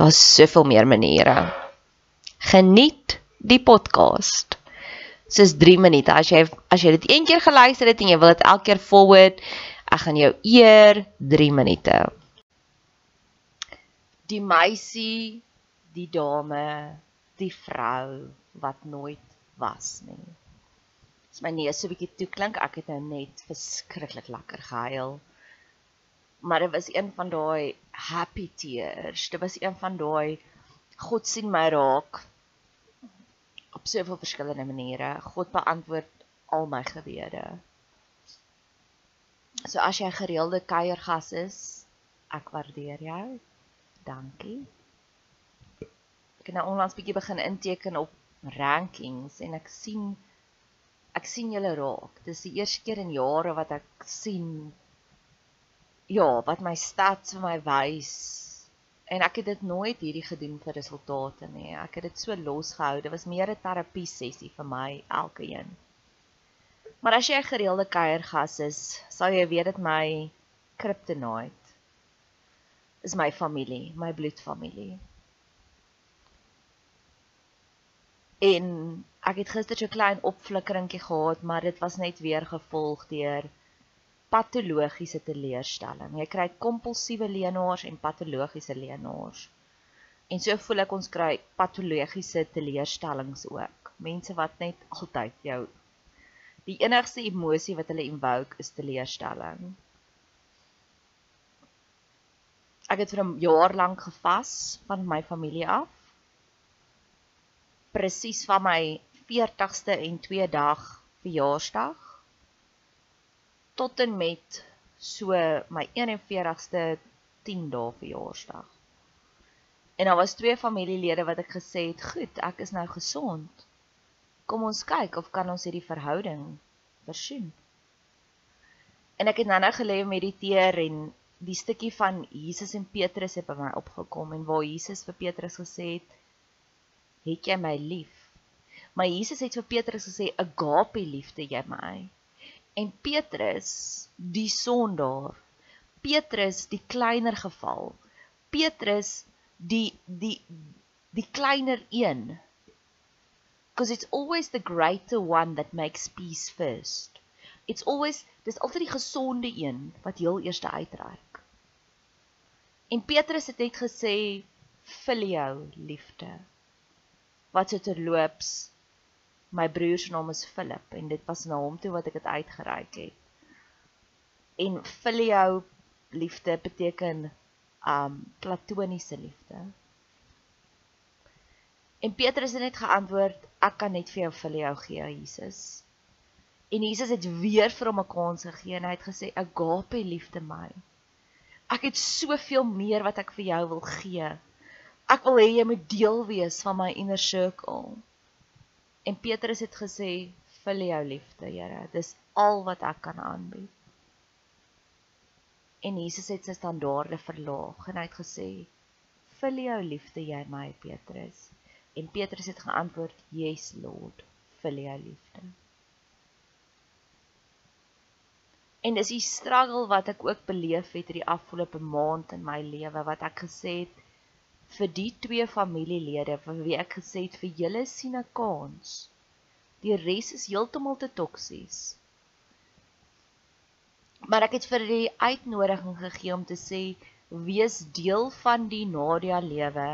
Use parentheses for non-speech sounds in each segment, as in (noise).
Daar's soveel meer maniere. Geniet die podcast. Dis 3 minute. As jy as jy dit een keer geluister het en jy wil dit elke keer forward, ek gaan jou eer 3 minute. Die meisie, die dame, die vrou wat nooit was nie. As my neus so 'n bietjie toe klink, ek het nou net verskriklik lekker gehuil maar dit was een van daai happy tears. Dit was een van daai God sien my raak op soveel verskillende maniere. God beantwoord al my gebede. So as jy gereelde kuiergas is, ek waardeer jou. Dankie. Ek het nou onlangs bietjie begin inteken op rankings en ek sien ek sien julle raak. Dis die eerste keer in jare wat ek sien ja, wat my stats vir my wys en ek het dit nooit hierdie gedoen vir resultate nie. Ek het dit so losgehou. Dit was meer 'n terapie sessie vir my elke een. Maar as jy 'n gereelde kuiergas is, sal jy weet dit my kryptonite is my familie, my bloedfamilie. En ek het gister so 'n klein opflikkeringkie gehad, maar dit was net weer gevolg deur patologiese teleurstelling. Jy kry kompulsiewe leenaars en patologiese leenaars. En so voel ek ons kry patologiese teleurstellings ook. Mense wat net altyd jou die enigste emosie wat hulle invoke is teleurstelling. Ek het vir 'n jaar lank gevas van my familie af. Presies van my 40ste en 2 dag verjaarsdag tot en met so my 41ste 10 dae verjaarsdag. En daar was twee familielede wat ek gesê het, "Goed, ek is nou gesond. Kom ons kyk of kan ons hierdie verhouding versoen." En ek het nou nou gelê mediteer en die stukkie van Jesus en Petrus het by my opgekom en waar Jesus vir Petrus gesê het het jy my lief maar Jesus het vir Petrus gesê agape liefde jy my en Petrus die sondaar. Petrus die kleiner geval. Petrus die die die kleiner een. Because it's always the greater one that makes peace first. It's always dis altyd die gesonde een wat heel eerste uitreik. En Petrus het net gesê filio liefde. Wat so terloops my broer se naam is Philip en dit was na hom toe wat ek dit uitgereik het. En filio liefde beteken um platoniese liefde. En Petrus het net geantwoord ek kan net vir jou filio gee Jesus. En Jesus het weer vir hom 'n kans gegee en hy het gesê agape liefde my. Ek het soveel meer wat ek vir jou wil gee. Ek wil hê jy moet deel wees van my inner circle. En Petrus het gesê, "Vul jou liefde, Here. Dis al wat ek kan aanbied." En Jesus het sy standaarde verlaag en hy het gesê, "Vul jou liefde, jy my Petrus." En Petrus het geantwoord, "Yes, Lord. Vul jou liefde." En dis die struggle wat ek ook beleef het hierdie afgelope maand in my lewe wat ek gesê het vir die twee familielede vir wie ek gesê het vir julle sien 'n kans. Die res is heeltemal te toksies. Maar ek het vir die uitnodiging gegee om te sê wees deel van die Nadia lewe,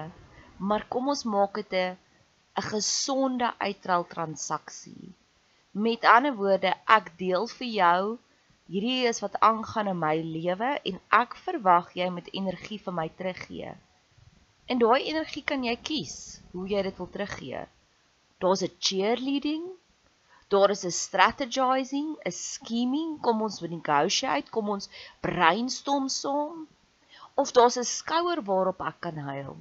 maar kom ons maak dit 'n 'n gesonde uitruil transaksie. Met ander woorde, ek deel vir jou Hierdie is wat aangaan in my lewe en ek verwag jy moet energie vir my teruggee. En daai energie kan jy kies hoe jy dit wil teruggee. Daar's 'n cheerleading, daar is 'n strategizing, 'n scheming, kom ons negotiate, kom ons brainstorm saam of daar's 'n skouer waarop ek kan huil.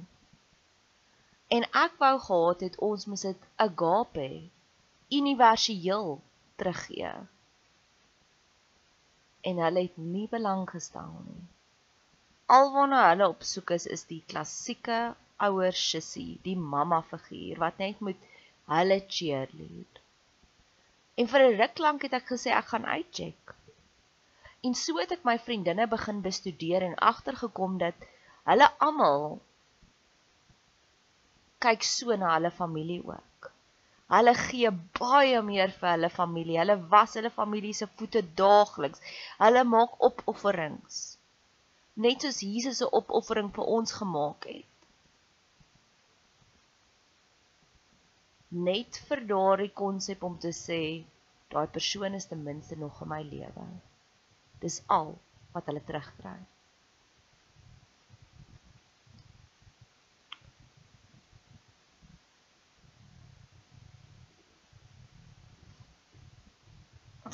En ek wou gehad het ons moet dit agape universeel teruggee en hulle het nie belang gestel nie. Alwaarna hulle op soek is is die klassieke ouer sissie, die mamma figuur wat net moet hulle cheerlead. En vir 'n ruk lank het ek gesê ek gaan uitcheck. En so het ek my vriendinne begin bestudeer en agtergekom dat hulle almal kyk so na hulle familie ook. Hulle gee baie meer vir hulle familie. Hulle was hulle familie se voete daagliks. Hulle maak opofferings. Net soos Jesus 'n opoffering vir ons gemaak het. Net vir daardie konsep om te sê daai persoon is ten minste nog in my lewe. Dis al wat hulle terugkry.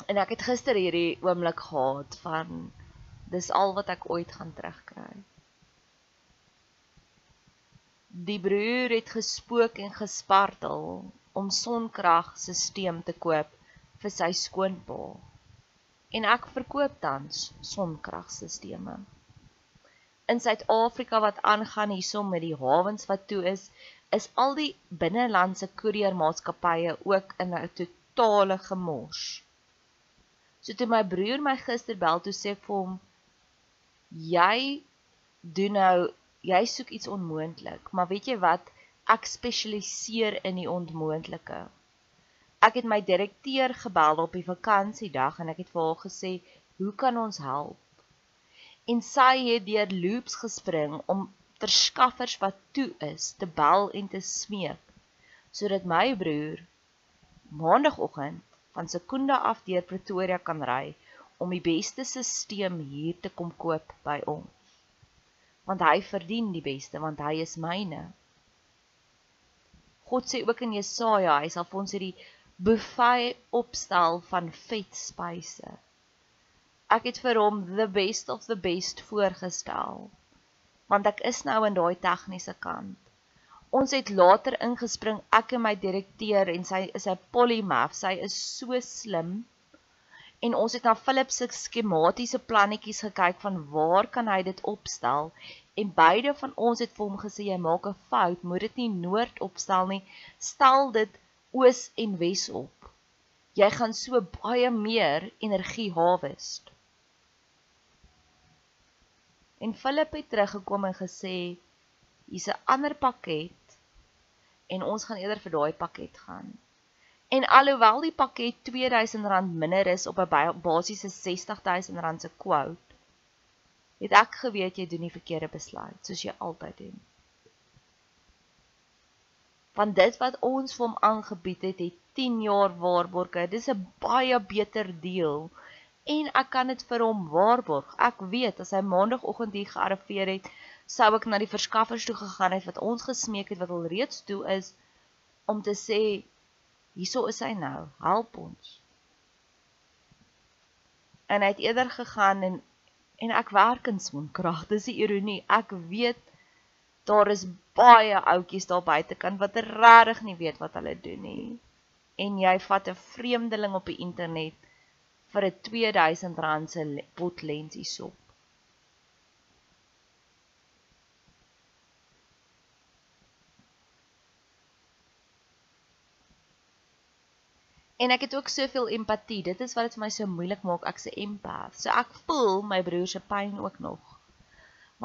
En ek het gister hierdie oomblik gehad van dis al wat ek ooit gaan terugkry. Die broer het gespook en gespartel om sonkragstelsel te koop vir sy skoonpa. En ek verkoop tans sonkragstelsels. In Suid-Afrika wat aangaan hiersom met die hawens wat toe is, is al die binnelandse koeriermaatskappye ook in 'n totale gemors. So toe my broer my gister bel toe sê ek vir hom jy doen nou jy soek iets onmoontlik, maar weet jy wat? Ek spesialiseer in die onmoontlike. Ek het my direkteur gebel op die vakansiedag en ek het vir haar gesê, "Hoe kan ons help?" En sy het deur loops gespring om verskaffers wat toe is te bel en te smeek sodat my broer maandagooggend van Sekunda af deur Pretoria kan ry om die beste stelsel hier te kom koop by ons. Want hy verdien die beste want hy is myne. God sê ook in Jesaja, hy sal vir ons hierdie buffet opstel van vetspyse. Ek het vir hom the best of the best voorgestel. Want ek is nou in daai tegniese kant ons het later ingespring ek en my direkteur en sy is 'n polymath sy is so slim En ons het na Philip se skematiese plannetjies gekyk van waar kan hy dit opstel? En beide van ons het vir hom gesê jy maak 'n fout, moet dit nie noord opstel nie, stel dit oos en wes op. Jy gaan so baie meer energie harvest. En Philip het teruggekom en gesê hier's 'n ander pakket en ons gaan eerder vir daai pakket gaan. En alhoewel die pakket R2000 minder is op 'n basiese R60000 se quote, het ek geweet jy doen die verkeerde besluit, soos jy altyd doen. Want dit wat ons vir hom aangebied het, het 10 jaar waarborge. Dis 'n baie beter deel en ek kan dit vir hom waarborg. Ek weet as hy maandagooggend hier gearriveer het, sou ek na die verskaffers toe gegaan het wat ons gesmeek het wat al reeds toe is om te sê hieso is hy nou, help ons. En hy het eerder gegaan en en ek werk in sonkrag. Dis die ironie. Ek weet daar is baie ouetjies daar buitekant wat regtig nie weet wat hulle doen nie. En jy vat 'n vreemdeling op die internet vir 'n R2000 se potlensie sop. En ek het ook soveel empatie. Dit is wat dit vir my so moeilik maak. Ek's 'n empath. So ek voel my broer se pyn ook nog.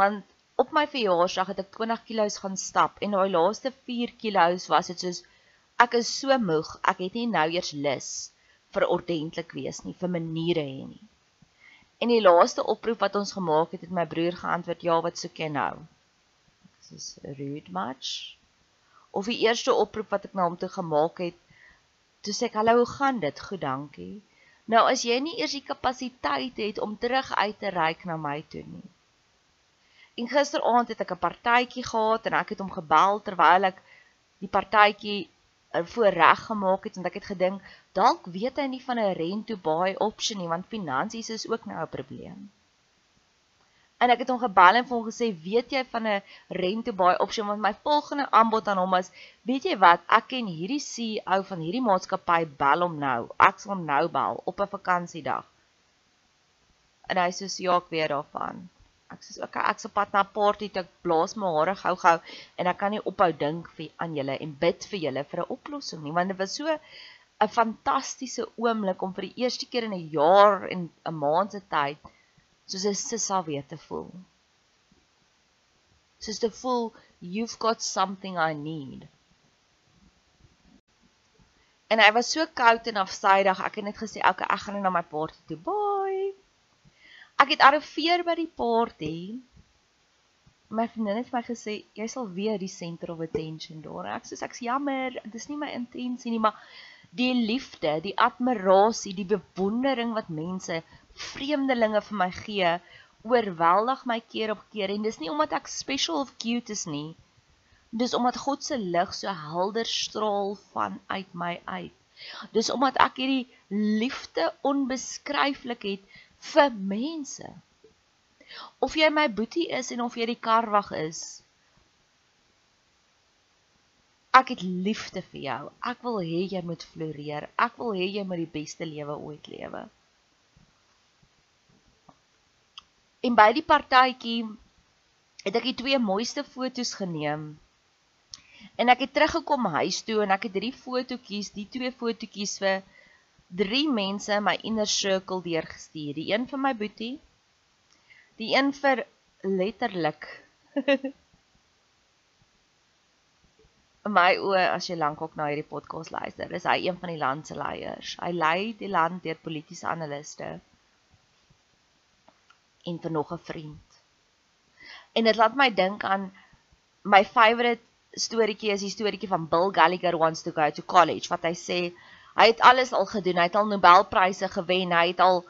Want op my verjaarsdag het ek 20 kg gaan stap en daai laaste 4 kg was dit soos ek is so moeg. Ek het nie nou eers lus vir ordentlik wees nie, vir maniere hê nie. En die laaste oproep wat ons gemaak het, het my broer geantwoord: "Ja, wat soek jy nou?" Dis rude much. Of die eerste oproep wat ek na hom toe gemaak het, Toe sê ek: "Hallo, hoe gaan dit?" "Goed, dankie." Nou as jy nie eers die kapasiteit het om terug uit te reik na my toe nie. En gisteraand het ek 'n partytjie gehad en ek het hom gebel terwyl ek die partytjie eh, voorreg gemaak het en ek het gedink dalk weet hy nie van 'n rent to buy option nie want finansies is ook nou 'n probleem. En ek het hom gebel en vir hom gesê, "Weet jy van 'n rent to buy option want my volgende aanbod aan hom is, weet jy wat, ek ken hierdie CEO van hierdie maatskappy, bel hom nou. Ek sal hom nou bel op 'n vakansiedag." En hy sê, "Ja, ek weet daarvan." Ek sê, "Oké, ek se pad na 'n party toe, ek blaas my hare gou-gou en ek kan nie ophou dink vir aan julle en bid vir julle vir 'n oplossing nie, want dit was so 'n fantastiese oomblik om vir die eerste keer in 'n jaar en 'n maand se tyd soos 'n sissa weer te voel. Soos te voel you've got something I need. En hy was so koud en afsydig. Ek het net gesê, "Oké, ek gaan nou na my party toe. Bye." Ek het arriveer by die party. My vriendin het my gesê, "Jy sal weer die center of attention daar." Ek sê, "Ek's jammer. Dit is nie my intensie nie, maar die liefde, die admirasie, die bewondering wat mense vreemdelinge vir my gee, oorweldig my keer op keer en dis nie omdat ek special of cute is nie. Dis omdat God se lig so helder straal vanuit my uit. Dis omdat ek hierdie liefde onbeskryflik het vir mense. Of jy my boetie is en of jy die karwag is. Ek het liefde vir jou. Ek wil hê jy moet floreer. Ek wil hê jy moet die beste lewe ooit lewe. En by die partytjie het ek die twee mooiste foto's geneem. En ek het teruggekom huis toe en ek het drie fotootjies, die twee fotootjies vir drie mense in my inner circle deurgestuur. Die een vir my boetie, die een vir letterlik (laughs) my oë as jy lank ook na hierdie podcast luister, is hy een van die land se leiers. Hy lei die land deur politieke analiste en vir nog 'n vriend. En dit laat my dink aan my favourite storieetjie is die storieetjie van Bill Gallagher wants to go to college wat hy sê hy het alles al gedoen, hy het al Nobelpryse gewen, hy het al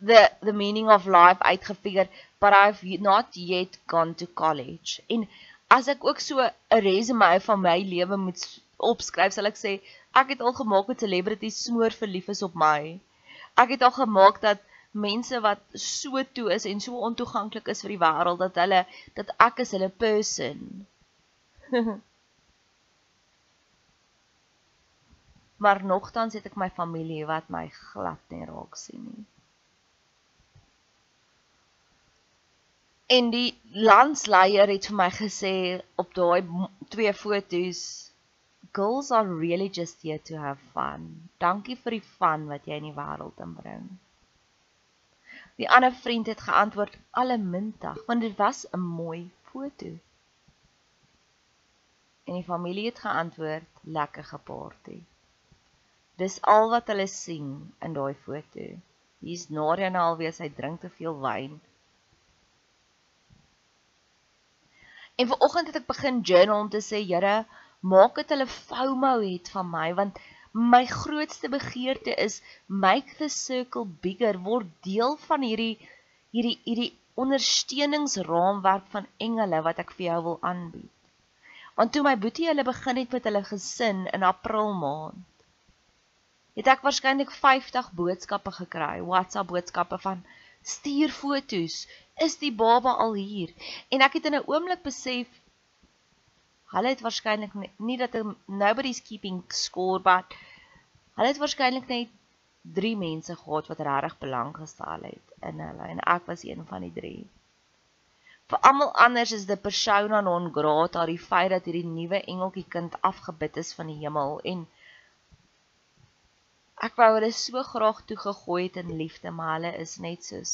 the the meaning of life uitgefigure, but I've not yet gone to college. En as ek ook so 'n resume van my lewe moet opskryf, sal ek sê ek het al gemaak dat celebrities smoor verlief is op my. Ek het al gemaak dat mense wat so toe is en so ontoeganklik is vir die wêreld dat hulle dat ek is hulle person. (laughs) maar nogtans het ek my familie wat my glad nie raak sien nie. En die landsleier het vir my gesê op daai twee foto's girls are really just here to have fun. Dankie vir die fun wat jy in die wêreld inbring. Die ander vriend het geantwoord alle mintig want dit was 'n mooi foto. En die familie het geantwoord lekker geparty. Dis al wat hulle sien in daai foto. Hier's Nadia nou alweer sy drink te veel wyn. En vanoggend het ek begin journal om te sê, Here, maak dit hulle FOMO het van my want my grootste begeerte is make the circle bigger, word deel van hierdie hierdie hierdie ondersteuningsraamwerk van engele wat ek vir jou wil aanbied. Want toe my boetie hulle begin het met hulle gesin in April maand, het ek waarskynlik 50 boodskappe gekry, WhatsApp boodskappe van stuur fotos, is die baba al hier? En ek het in 'n oomblik besef hulle het waarskynlik nie dat nobody's keeping score but hulle het waarskynlik net 3 mense gehad wat regtig belang gestel het in hulle en ek was een van die 3. Vir almal anders is die persona non grata die feit dat hierdie nuwe engeltjie kind afgebid is van die hemel en Ek wou hulle so graag toe gegooi het in liefde, maar hulle is net soos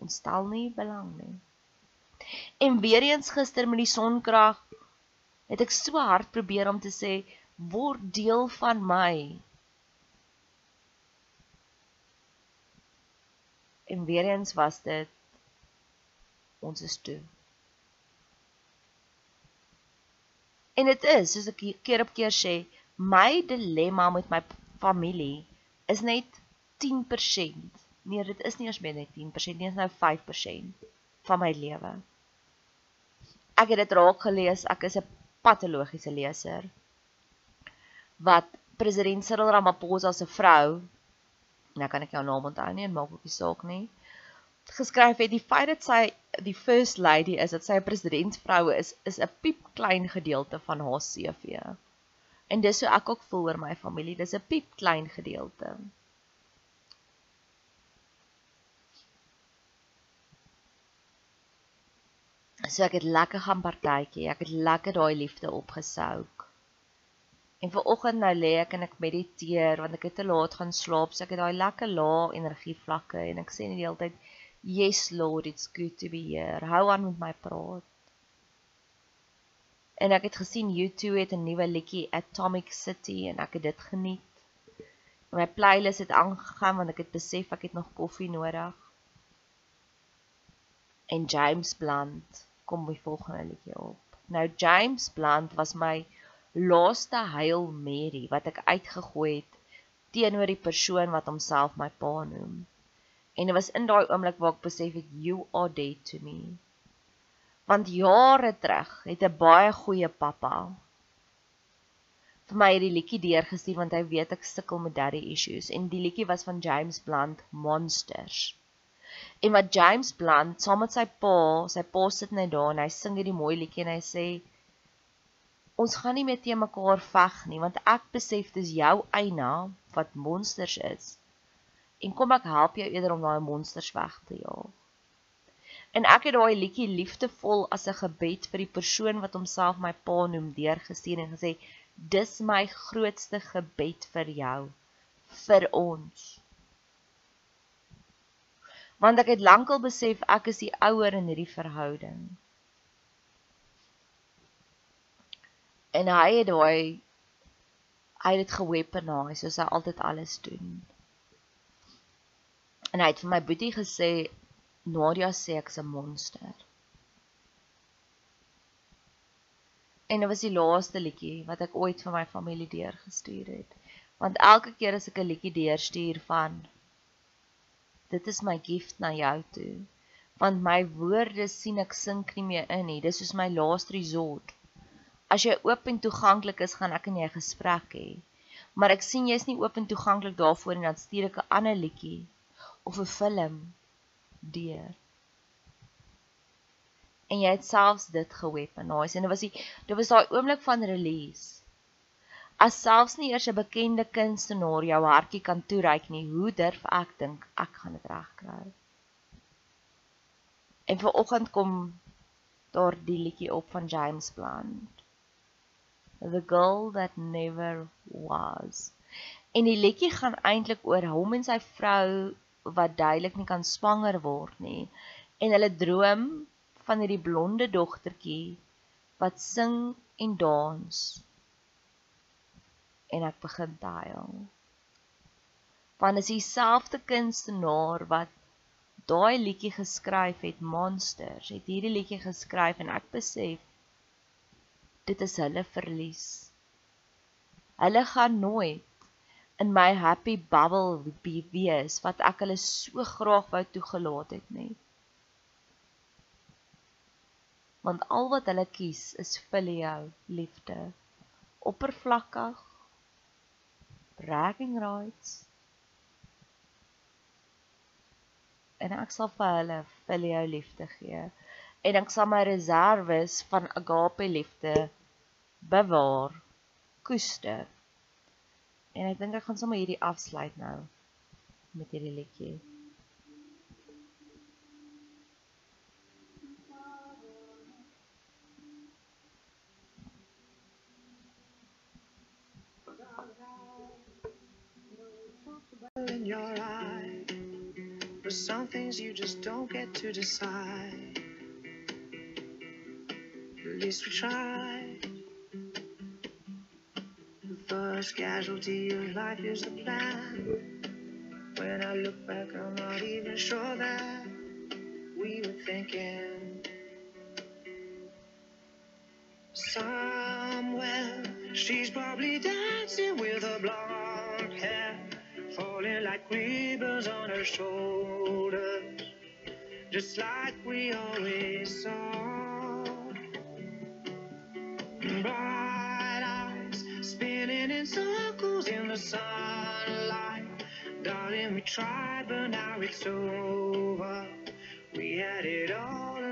ons stel nie belang nie. En weer eens gister met die sonkrag het ek so hard probeer om te sê word deel van my. En weer eens was dit ons is toe. En dit is, soos ek keer op keer sê, my dilemma met my familie is net 10%. Nee, dit is nie eens meer net 10%, nie, dit is nou 5% van my lewe. Ek het dit raak gelees, ek is 'n patologiese leser. Wat president Cyril Ramaphosa se vrou, nou kan ek jou naam onthou nie en maak ook nie saak nie, geskryf het die feit dat sy die first lady is, dat sy 'n presidentsvrou is, is 'n piep klein gedeelte van haar CV. En dis hoe ek ook voel oor my familie. Dis 'n piep klein gedeelte. So ek het lekker gaan partytjie. Ek het lekker daai liefde opgesouk. En ver oggend nou lê ek en ek mediteer want ek het te laat gaan slaap. So ek het daai lekker lae energie vlakke en ek sê net die hele tyd, "Yes Lord, it's good to be here." Hou aan met my praat. En ek het gesien U2 het 'n nuwe liedjie Atomic City en ek het dit geniet. En my playlist het aangegaan want ek het besef ek het nog koffie nodig. En James Blunt kom by volgende liedjie op. Nou James Blunt was my laaste Hail Mary wat ek uitgegooi het teenoor die persoon wat homself my pa noem. En dit was in daai oomblik waar ek besef het you are dead to me want jare terug het 'n baie goeie pappa vir my hierdie liedjie deurgestuur want hy weet ek sukkel met daddy issues en die liedjie was van James Blunt Monsters. En wat James Blunt saam met sy pa, sy pa sit net daar en hy sing hierdie mooi liedjie en hy sê ons gaan nie meer te mekaar veg nie want ek besef dis jou eina wat monsters is. En kom ek help jou eerder om daai monsters weg te jaag. En ek het daai liedjie liefdevol as 'n gebed vir die persoon wat homself my pa noem deurgestuur en gesê dis my grootste gebed vir jou vir ons. Want ek het lankal besef ek is die ouer in hierdie verhouding. En hy het daai hy het dit geweaponize soos hy altyd alles doen. En hy het vir my boetie gesê Nadia sê ek's 'n monster. En dit was die laaste liedjie wat ek ooit vir my familie deurgestuur het. Want elke keer as ek 'n liedjie deurstuur van dit is my gift na jou toe. Want my woorde sien ek sink nie meer in nie. Dis soos my laaste resort. As jy oop en toeganklik is, gaan ek en jy gesprek hê. Maar ek sien jy's nie oop en toeganklik daarvoor en dan stuur ek 'n ander liedjie of 'n film deur. En jy het selfs dit geweaponize en dit was die dit was daai oomblik van release. As selfs nie eers 'n bekende kunstenaar jou hartjie kan toereik nie, hoe durf ek dink ek gaan dit regkry? En vanoggend kom daar die liedjie op van James Blunt. The girl that never was. En die liedjie gaan eintlik oor hom en sy vrou wat duidelik nie kan swanger word nie en hulle droom van hierdie blonde dogtertjie wat sing en dans en ek begin huil. Want is dieselfde kunstenaar wat daai liedjie geskryf het Monsters, het hierdie liedjie geskryf en ek besef dit is hulle verlies. Hulle gaan nooit in my happy bubble wees wat ek hulle so graag wou toegelaat het nie. Want al wat hulle kies is filio liefde. Oppervlakkig bragging rights. En ek sal vir hulle vir jou liefde gee. En ek sal my reserves van agape liefde bewaar koester. En ek dink ek gaan sommer hierdie afsluit nou met hierdie liedjie in your eye. But some things you just don't get to decide. At least we tried. The first casualty of life is the plan. When I look back, I'm not even sure that we were thinking. Somewhere, she's probably dancing with blonde hair falling like ribbons on her shoulders, just like we always saw. Bright eyes spinning in circles in the sunlight. Darling, we tried, but now it's over. We had it all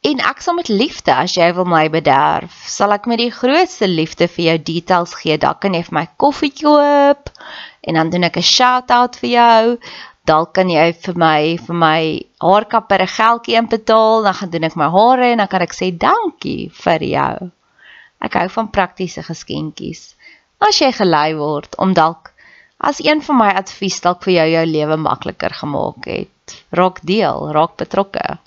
En ek sal met liefde as jy wil my bederf, sal ek met die grootste liefde vir jou details gee. Daar kan jy vir my koffie koop en dan doen ek 'n shout-out vir jou. Dalk kan jy vir my vir my haarkapper 'n geldjie inbetaal, dan gaan doen ek my hare en dan kan ek sê dankie vir jou. Ek hou van praktiese geskenkies. As jy gelei word om dalk as een van my advies dalk vir jou jou lewe makliker gemaak het, raak deel, raak betrokke.